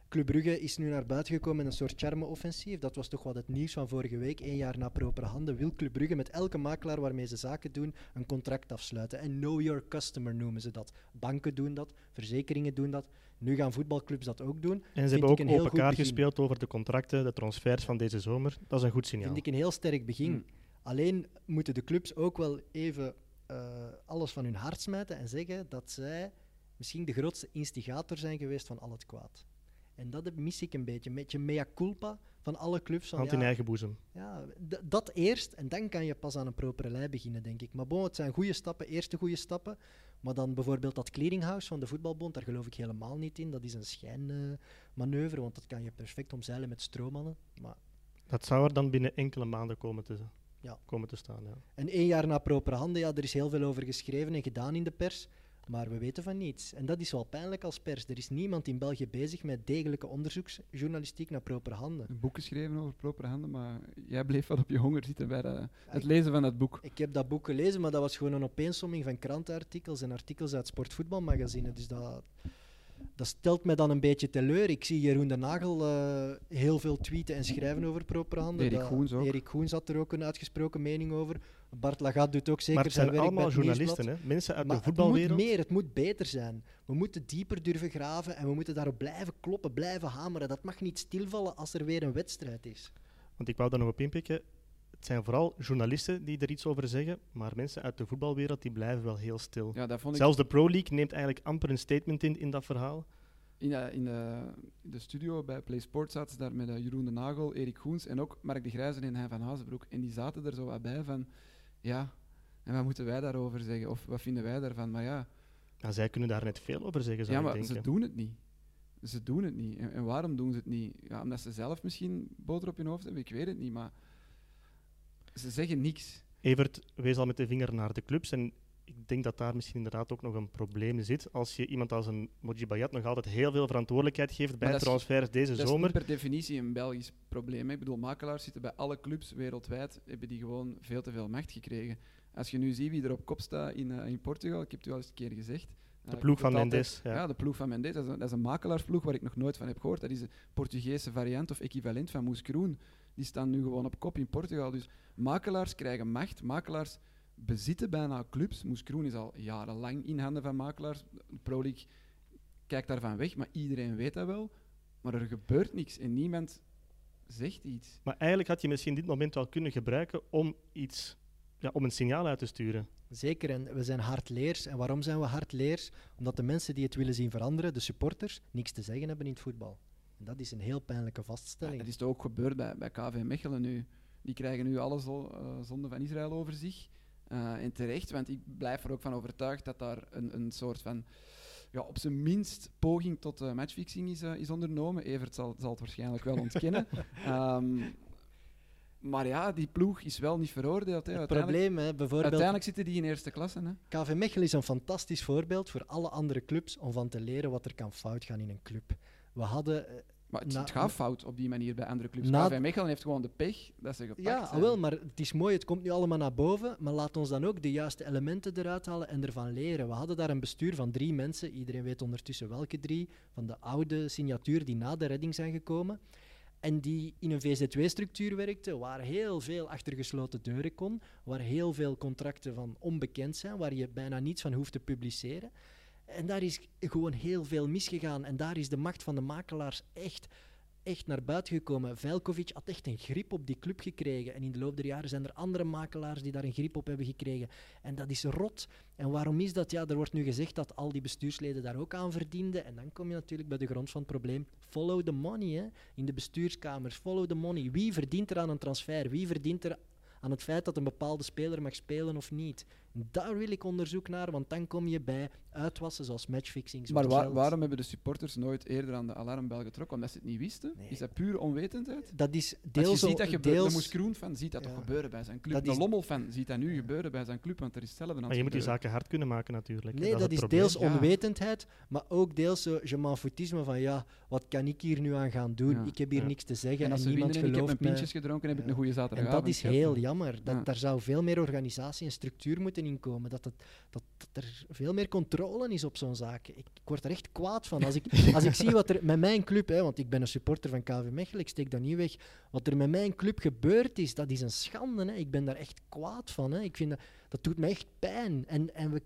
Club Brugge is nu naar buiten gekomen met een soort charme-offensief. Dat was toch wat het nieuws van vorige week. Eén jaar na propere handen wil Club Brugge met elke makelaar waarmee ze zaken doen een contract afsluiten. En know your customer noemen ze dat. Banken doen dat, verzekeringen doen dat. Nu gaan voetbalclubs dat ook doen. En ze Vind hebben ook een heel open goed kaart begin. gespeeld over de contracten, de transfers van deze zomer. Dat is een goed signaal. Vind ik een heel sterk begin. Hmm. Alleen moeten de clubs ook wel even eh, alles van hun hart smijten en zeggen dat zij misschien de grootste instigator zijn geweest van al het kwaad. En dat mis ik een beetje. Een beetje mea culpa van alle clubs. Van, Hand in ja, eigen boezem. ja, dat eerst en dan kan je pas aan een propere lei beginnen, denk ik. Maar bon, het zijn goede stappen, eerste goede stappen. Maar dan bijvoorbeeld dat clearinghouse van de voetbalbond, daar geloof ik helemaal niet in. Dat is een schijnmanoeuvre, want dat kan je perfect omzeilen met stroommannen. Maar Dat zou er dan binnen enkele maanden komen te, Ja. komen te staan. Ja. En één jaar na propere handen, ja, er is heel veel over geschreven en gedaan in de pers. Maar we weten van niets. En dat is wel pijnlijk als pers. Er is niemand in België bezig met degelijke onderzoeksjournalistiek naar propere handen. Een boek geschreven over propere handen, maar jij bleef wat op je honger zitten bij de- het lezen van dat boek. Ik heb dat boek gelezen, maar dat was gewoon een opeensomming van krantenartikels en artikels uit sportvoetbalmagazine. Dus dat, dat stelt mij dan een beetje teleur. Ik zie Jeroen de Nagel eh, heel veel tweeten en schrijven over propere handen. Erik Goens ook. Erik Goens had er ook een uitgesproken mening over. Bart Lagat doet ook zeker Maar het zijn zijn werk allemaal het journalisten, hè? mensen uit Maar de het voetbalwereld. moet meer, het moet beter zijn. We moeten dieper durven graven en we moeten daarop blijven kloppen, blijven hameren. Dat mag niet stilvallen als er weer een wedstrijd is. Want ik wou daar nog op inpikken. Het zijn vooral journalisten die er iets over zeggen, maar mensen uit de voetbalwereld die blijven wel heel stil. Ja, dat vond ik Zelfs de Pro League neemt eigenlijk amper een statement in in dat verhaal. in, de, in, de, in de studio bij Play Sports zaten ze daar met eh, Jeroen de Nagel, Erik Goens en ook Mark de Grijzer en Hein van Hazenbroek. En die zaten er zo wat bij van, ja, en wat moeten wij daarover zeggen? Of wat vinden wij daarvan? Maar ja, Ja, zij kunnen daar net veel over zeggen, zou ja ik maar denken. ze doen het niet. Ze doen het niet. En, en waarom doen ze het niet? Ja, omdat ze zelf misschien boter op hun hoofd hebben, ik weet het niet, maar ze zeggen niks. Evert wees al met de vinger naar de clubs. En ik denk dat daar misschien inderdaad ook nog een probleem zit. Als je iemand als een Moji Bayat nog altijd heel veel verantwoordelijkheid geeft bij dat is- transfers deze Dat is zomer. niet per definitie een Belgisch probleem. hè. Ik bedoel, makelaars zitten bij alle clubs wereldwijd, hebben die gewoon veel te veel macht gekregen. Als je nu ziet wie er op kop staat in, eh, in Portugal, ik heb het u al eens een keer gezegd. De eh, ploeg van Mendes. Ja. Ja. de ploeg van Mendes. Dat is, een, dat is een makelaarsploeg waar ik nog nooit van heb gehoord. Dat is een Portugese variant of equivalent van Moes Kroen. Die staan nu gewoon op kop in Portugal. Dus makelaars krijgen macht. Makelaars bezitten bijna clubs. Moes Kroen is al jarenlang in handen van makelaars. De Pro League kijkt daarvan weg, maar iedereen weet dat wel. Maar er gebeurt niks en niemand zegt iets. Maar eigenlijk had je misschien dit moment wel kunnen gebruiken om iets, ja, om een signaal uit te sturen. Zeker, en we zijn hardleers. En waarom zijn we hardleers? Omdat de mensen die het willen zien veranderen, de supporters, niks te zeggen hebben in het voetbal. En dat is een heel pijnlijke Ja, vaststelling. dat is toch ook gebeurd bij, bij KV Mechelen nu. Die krijgen nu alle zo, eh, zonden van Israël over zich. Eh, en terecht, want ik blijf er ook van overtuigd dat daar een, een soort van, ja, op zijn minst, poging tot eh, matchfixing is, is ondernomen. Evert zal, zal het waarschijnlijk wel ontkennen. Ehm, maar ja, die ploeg is wel niet veroordeeld. Hè. het probleem, hè, bijvoorbeeld, uiteindelijk zitten die in eerste klasse. Hè. KV Mechelen is een fantastisch voorbeeld voor alle andere clubs om van te leren wat er kan fout gaan in een club. We hadden Maar het, Na- het gaat fout op die manier bij andere clubs. Na- Mechelen heeft gewoon de pech dat ze gepakt Ja, zijn. wel, maar het is mooi, het komt nu allemaal naar boven. Maar laat ons dan ook de juiste elementen eruit halen en ervan leren. We hadden daar een bestuur van drie mensen, iedereen weet ondertussen welke drie, van de oude signatuur die na de redding zijn gekomen. En die in een VZW-structuur werkten, waar heel veel achter gesloten deuren kon, waar heel veel contracten van onbekend zijn, waar je bijna niets van hoeft te publiceren. En daar is gewoon heel veel misgegaan. En daar is de macht van de makelaars echt echt naar buiten gekomen. Velkovic had echt een grip op die club gekregen. En in de loop der jaren zijn er andere makelaars die daar een grip op hebben gekregen. En dat is rot. En waarom is dat? Ja, er wordt nu gezegd dat al die bestuursleden daar ook aan verdienden. En dan kom je natuurlijk bij de grond van het probleem. Follow the money, hè. In de bestuurskamers, follow the money. Wie verdient er aan een transfer? Wie verdient er aan het feit dat een bepaalde speler mag spelen of niet? Daar wil ik onderzoek naar, want dan kom je bij uitwassen zoals matchfixing. Maar waar- waarom hebben de supporters nooit eerder aan de alarmbel getrokken? Omdat ze het niet wisten? Nee. Is dat puur onwetendheid? Dat is Als je deels... ziet dat gebeuren, deels de Moes Kroen fan ziet dat Ja. toch gebeuren bij zijn club. Dat de is- Lommel fan ziet dat nu gebeuren bij zijn club, want er is hetzelfde aan Maar je moet die zaken hard kunnen maken natuurlijk. Nee, dat, is deels Ja. onwetendheid, maar ook deels zo je m'en foutisme van ja, wat kan ik hier nu aan gaan doen? Ja. Ik heb hier Ja. niks te zeggen En en, als ze niemand winnen en ik heb mijn mij. pintjes gedronken, heb ik een goede En zaterdagavond dat is heel jammer. Dat. Daar zou veel meer organisatie en structuur moeten inkomen. Dat, het, dat, dat er veel meer controle is op zo'n zaak. Ik, ik word er echt kwaad van. Als ik, als ik zie wat er met mijn club, hè, want ik ben een supporter van KV Mechelen, ik steek dat niet weg. Wat er met mijn club gebeurd is, dat is een schande. Hè. Ik ben daar echt kwaad van. Hè. Ik vind dat, dat doet me echt pijn. En, en we,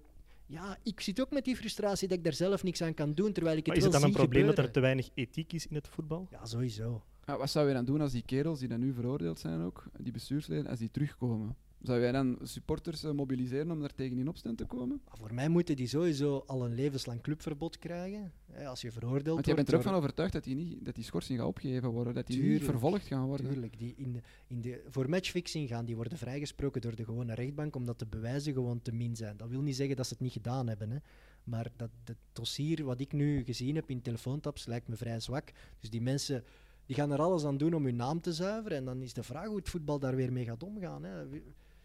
ja, ik zit ook met die frustratie dat ik daar zelf niks aan kan doen, terwijl ik Maar het is het wel dan een probleem dat er te weinig ethiek is in het voetbal? Ja, sowieso. Ja, wat zou je dan doen als die kerels die dan nu veroordeeld zijn ook, die bestuursleden, als die terugkomen? Zou jij dan supporters eh, mobiliseren om daar tegen in opstand te komen? Maar voor mij moeten die sowieso al een levenslang clubverbod krijgen. Hè, als je veroordeeld Want wordt. jij bent er ook door- van overtuigd dat die, niet, dat die schorsing gaat opgegeven worden, dat die niet Tuurlijk, vervolgd gaan worden. Tuurlijk, die in de, in de, voor matchfixing gaan die worden vrijgesproken door de gewone rechtbank omdat de bewijzen gewoon te min zijn. Dat wil niet zeggen dat ze het niet gedaan hebben. Hè. Maar dat, het dossier wat ik nu gezien heb in telefoontaps lijkt me vrij zwak. Dus die mensen die gaan er alles aan doen om hun naam te zuiveren. En dan is de vraag hoe het voetbal daar weer mee gaat omgaan. Hè.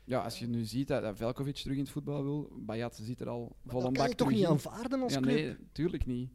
Ja, als je nu ziet dat, dat Velkovic terug in het voetbal wil, Bayat zit er al vol dat een kan bak je toch niet aanvaarden als Ja, club? nee, tuurlijk niet.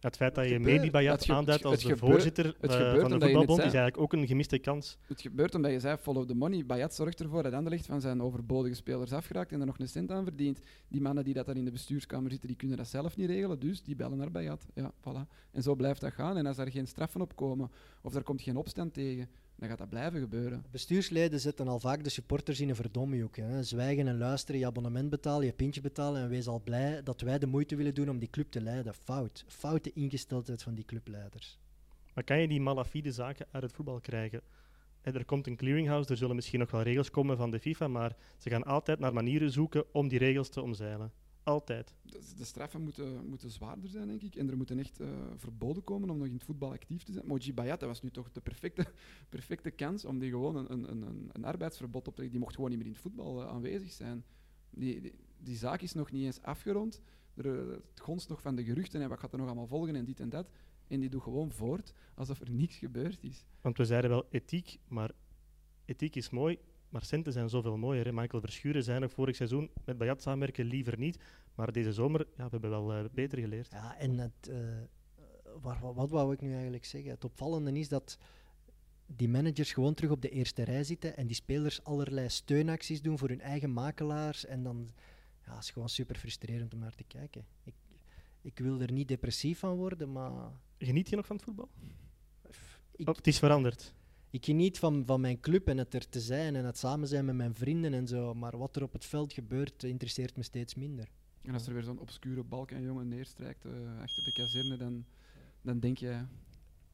Het feit dat je Mehdi Bayat aanduidt als de voorzitter het eh, van de voetbalbond is eigenlijk ook een gemiste kans. Het gebeurt omdat je zei follow the money. Bayat zorgt ervoor dat Anderlecht van zijn overbodige spelers afgeraakt en er nog een cent aan verdient. Die mannen die dat daar in de bestuurskamer zitten, die kunnen dat zelf niet regelen, dus die bellen naar Bayat. Ja, voilà. En zo blijft dat gaan. En als er geen straffen op komen of er komt geen opstand tegen, dan gaat dat blijven gebeuren. Bestuursleden zetten al vaak de supporters in een verdomhoek. Hè. Zwijgen en luisteren, je abonnement betalen, je pintje betalen en wees al blij dat wij de moeite willen doen om die club te leiden. Fout. Foute ingesteldheid van die clubleiders. Maar kan je die malafide zaken uit het voetbal krijgen? Er komt een clearinghouse, er zullen misschien nog wel regels komen van de FIFA, maar ze gaan altijd naar manieren zoeken om die regels te omzeilen. Altijd. De, de straffen moeten, moeten zwaarder zijn, denk ik. En er moeten echt eh, verboden komen om nog in het voetbal actief te zijn. Moji Bayat, dat was nu toch de perfecte, perfecte kans om die gewoon een, een, een, een arbeidsverbod op te leggen. Die mocht gewoon niet meer in het voetbal eh, aanwezig zijn. Die, die, die zaak is nog niet eens afgerond. Er, eh, het gonst nog van de geruchten en wat gaat er nog allemaal volgen en dit en dat. En die doet gewoon voort alsof er niks gebeurd is. Want we zeiden wel ethiek, maar ethiek is mooi, maar centen zijn zoveel mooier. Hè. Michael Verschuren zei nog vorig seizoen met Bayat samenwerken liever niet. Maar deze zomer, ja, we hebben wel eh, beter geleerd. Ja, en het, eh, waar, wat, wat wou ik nu eigenlijk zeggen? Het opvallende is dat die managers gewoon terug op de eerste rij zitten en die spelers allerlei steunacties doen voor hun eigen makelaars. En dan ja, het is gewoon super frustrerend om naar te kijken. Ik, ik wil er niet depressief van worden, maar Geniet je nog van het voetbal? ik, Oh, het is veranderd. Ik geniet van, van mijn club en het er te zijn en het samen zijn met mijn vrienden en zo. Maar wat er op het veld gebeurt, interesseert me steeds minder. En als er weer zo'n obscure Balkanjongen neerstrijkt eh, achter de kazerne, dan, dan denk je...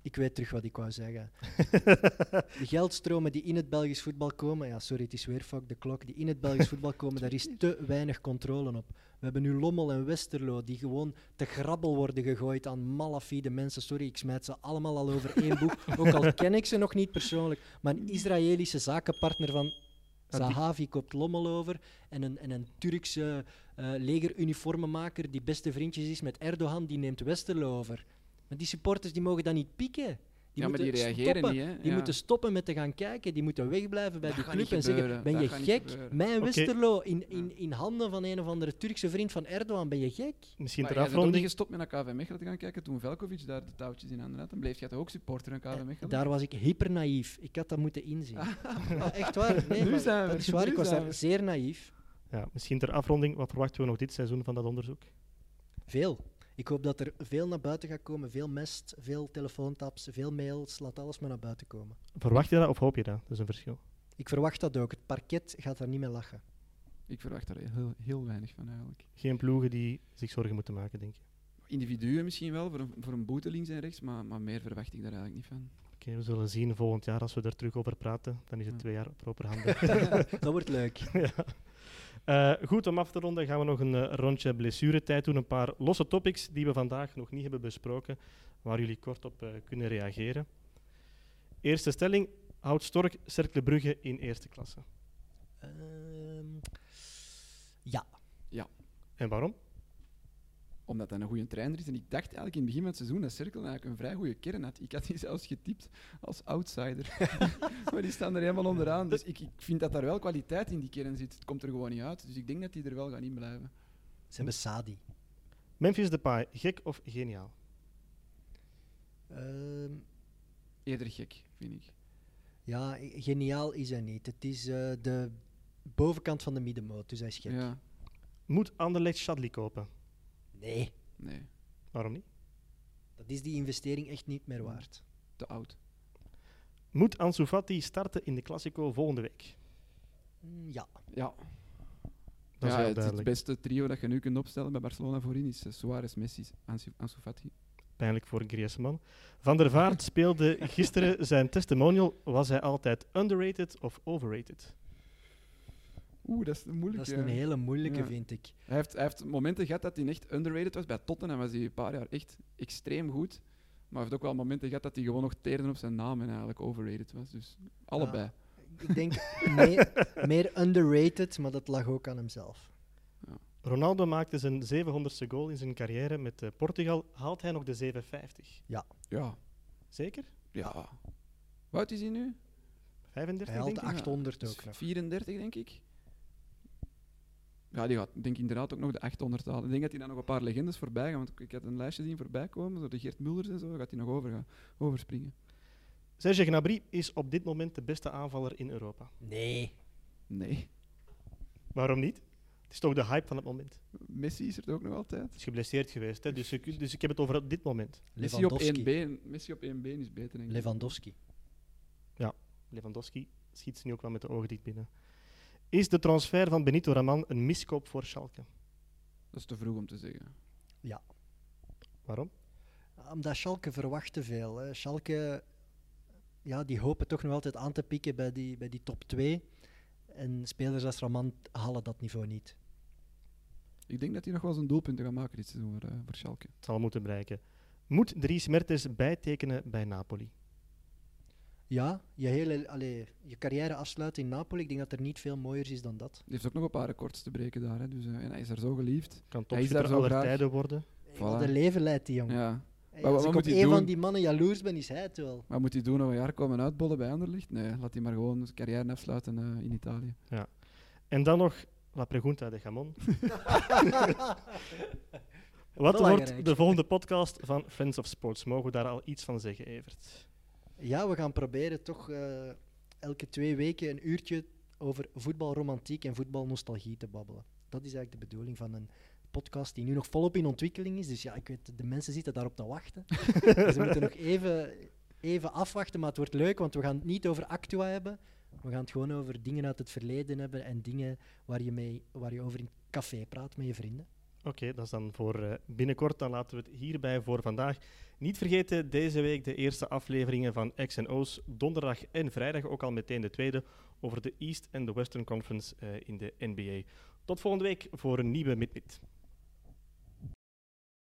Ik weet terug wat ik wou zeggen. De geldstromen die in het Belgisch voetbal komen, ja, sorry, het is weer fuck de klok, die in het Belgisch voetbal komen, daar is te weinig controle op. We hebben nu Lommel en Westerlo die gewoon te grabbel worden gegooid aan malafide mensen. Sorry, ik smijt ze allemaal al over één boek, ook al ken ik ze nog niet persoonlijk. Maar een Israëlische zakenpartner van Zahavi koopt Lommel over en een, en een Turkse eh legeruniformenmaker die beste vriendjes is met Erdogan, die neemt Westerlo over. Maar die supporters die mogen dat niet pieken. Die ja, maar die moeten reageren stoppen. niet, hè. Die Ja. moeten stoppen met te gaan kijken. Die moeten wegblijven bij Dat gaat club en zeggen. Ben Dat je gek? Mijn Oké. Westerlo in, in, in handen van een of andere Turkse vriend van Erdogan. Ben je gek? Misschien ter ook niet afronding. gestopt met naar KV Mechelen te gaan kijken toen Velkovic daar de touwtjes in handen had. Dan bleef jij toch ook supporter aan KV Eh, Mechelen? Daar was ik hyper naïef. Ik had dat moeten inzien. Ja, echt waar. Nee, Nu zijn we dat is waar. Ik was daar zeer naïef. Ja, misschien ter afronding. Wat verwachten we nog dit seizoen van dat onderzoek? Veel. Ik hoop dat er veel naar buiten gaat komen. Veel mest, veel telefoontaps, veel mails. Laat alles maar naar buiten komen. Verwacht je dat of hoop je dat? Dat is een verschil. Ik verwacht dat ook. Het parket gaat daar niet mee lachen. Ik verwacht daar heel, heel weinig van eigenlijk. Geen ploegen die zich zorgen moeten maken, denk je. Individuen misschien wel, voor een, voor een boete links en rechts, maar, maar meer verwacht ik daar eigenlijk niet van. Oké, we zullen zien volgend jaar als we er terug over praten. Dan is het Ja. twee jaar proper handen. dat wordt leuk. ja. Eh, goed, om af te ronden gaan we nog een eh, rondje blessuretijd doen. Een paar losse topics die we vandaag nog niet hebben besproken, waar jullie kort op eh, kunnen reageren. Eerste stelling, houdt Stork Cercle Brugge in eerste klasse. Ehm, ja. En waarom? Omdat hij een goede trainer is. En ik dacht eigenlijk in het begin van het seizoen dat Cirkel eigenlijk een vrij goede kern had. Ik had die zelfs getipt als outsider. maar die staan er helemaal onderaan. Dus ik, ik vind dat daar wel kwaliteit in die kern zit. Het komt er gewoon niet uit. Dus ik denk dat die er wel gaan in blijven. Ze hebben Sadi. Memphis Depay, gek of geniaal? Ehm, Eerder gek, vind ik. ja, geniaal is hij niet. Het is eh, de bovenkant van de middenmoot, dus hij is gek. Ja, Moet Anderlecht Shadley kopen? Nee, nee. Waarom niet? dat is die investering echt niet meer waard. Te oud. Moet Ansu Fati starten in de Classico volgende week? Mm, ja. Ja, Dat is ja het, het beste trio dat je nu kunt opstellen bij Barcelona voorin is eh, Suarez, Messi, Ansu, Ansu Fati. Pijnlijk voor Griezmann. Van der Vaart speelde gisteren zijn testimonial. Was hij altijd underrated of overrated? Oeh, dat is moeilijk. Dat is ja. een hele moeilijke, Ja. vind ik. Hij heeft, hij heeft momenten gehad dat hij echt underrated was. Bij Tottenham was hij een paar jaar echt extreem goed. Maar hij heeft ook wel momenten gehad dat hij gewoon nog teerde op zijn naam en eigenlijk overrated was. Dus allebei. Ik denk meer, meer underrated, maar dat lag ook aan hemzelf. Ronaldo maakte zijn 700ste goal in zijn carrière met eh, Portugal. Haalt hij nog de 750? Ja. Zeker? Ja. Hoe oud is hij nu? 35, Hij haalt denk de ik? 800 Dus ook nog. 34, denk ik. Ja, die gaat denk ik inderdaad ook nog de 800 halen. Ik denk dat hij dan nog een paar legendes voorbij gaat. Want ik had een lijstje zien voorbij komen, zo de Geert Mulders en zo, gaat hij nog over gaan, overspringen. Serge Gnabry is op dit moment de beste aanvaller in Europa. Nee. Nee. Waarom niet? Het is toch de hype van het moment. Messi is er ook nog altijd. Hij is geblesseerd geweest, hè? Dus, kunt- dus ik heb het over op dit moment. Messi op, één been, Messi op één been is beter, denk ik. Lewandowski. Lewandowski schiet ze nu ook wel met de ogen dicht binnen. Is de transfer van Benito Raman een miskoop voor Schalke? Dat is te vroeg om te zeggen. Waarom? Omdat Schalke verwacht te veel. Hè. Schalke, ja, die hopen toch nog altijd aan te pikken bij die, bij die top 2. En spelers als Raman halen dat niveau niet. Ik denk dat hij nog wel zijn doelpunten gaat maken dit seizoen voor, eh, voor Schalke. Het zal moeten bereiken. Moet Dries Mertens bijtekenen bij Napoli? Ja, je, hele, allee, je carrière afsluiten in Napoli, ik denk dat er niet veel mooier is dan dat. Hij heeft ook nog een paar records te breken daar. Hè. Dus, eh, en hij is daar zo geliefd. Kan Hij is daar zo aller graag. tijden worden. Wat een leven leidt die jongen. Ja. Hey, Maar als wat ik op een van die mannen jaloers ben, is hij het wel. Wat moet hij doen? Nog een jaar komen uitbollen bij Anderlicht? Nee, laat hij maar gewoon zijn carrière afsluiten eh, in Italië. En dan nog La Pregunta de Gamon. Wat wordt de volgende podcast van Friends of Sports? Mogen we daar al iets van zeggen, Evert? Ja, we gaan proberen toch eh, elke twee weken een uurtje over voetbalromantiek en voetbalnostalgie te babbelen. Dat is eigenlijk de bedoeling van een podcast die nu nog volop in ontwikkeling is. Dus ja, ik weet, de mensen zitten daarop te wachten. dus we moeten nog even, even afwachten, maar het wordt leuk, want we gaan het niet over Actua hebben. We gaan het gewoon over dingen uit het verleden hebben en dingen waar je, mee, waar je over in café praat met je vrienden. Oké, dat is dan voor eh, binnenkort. Dan laten we het hierbij voor vandaag. Niet vergeten, deze week de eerste afleveringen van X en O's. Donderdag en vrijdag ook al meteen de tweede over de East en de Western Conference eh, in de NBA. Tot volgende week voor een nieuwe Mid-Mid.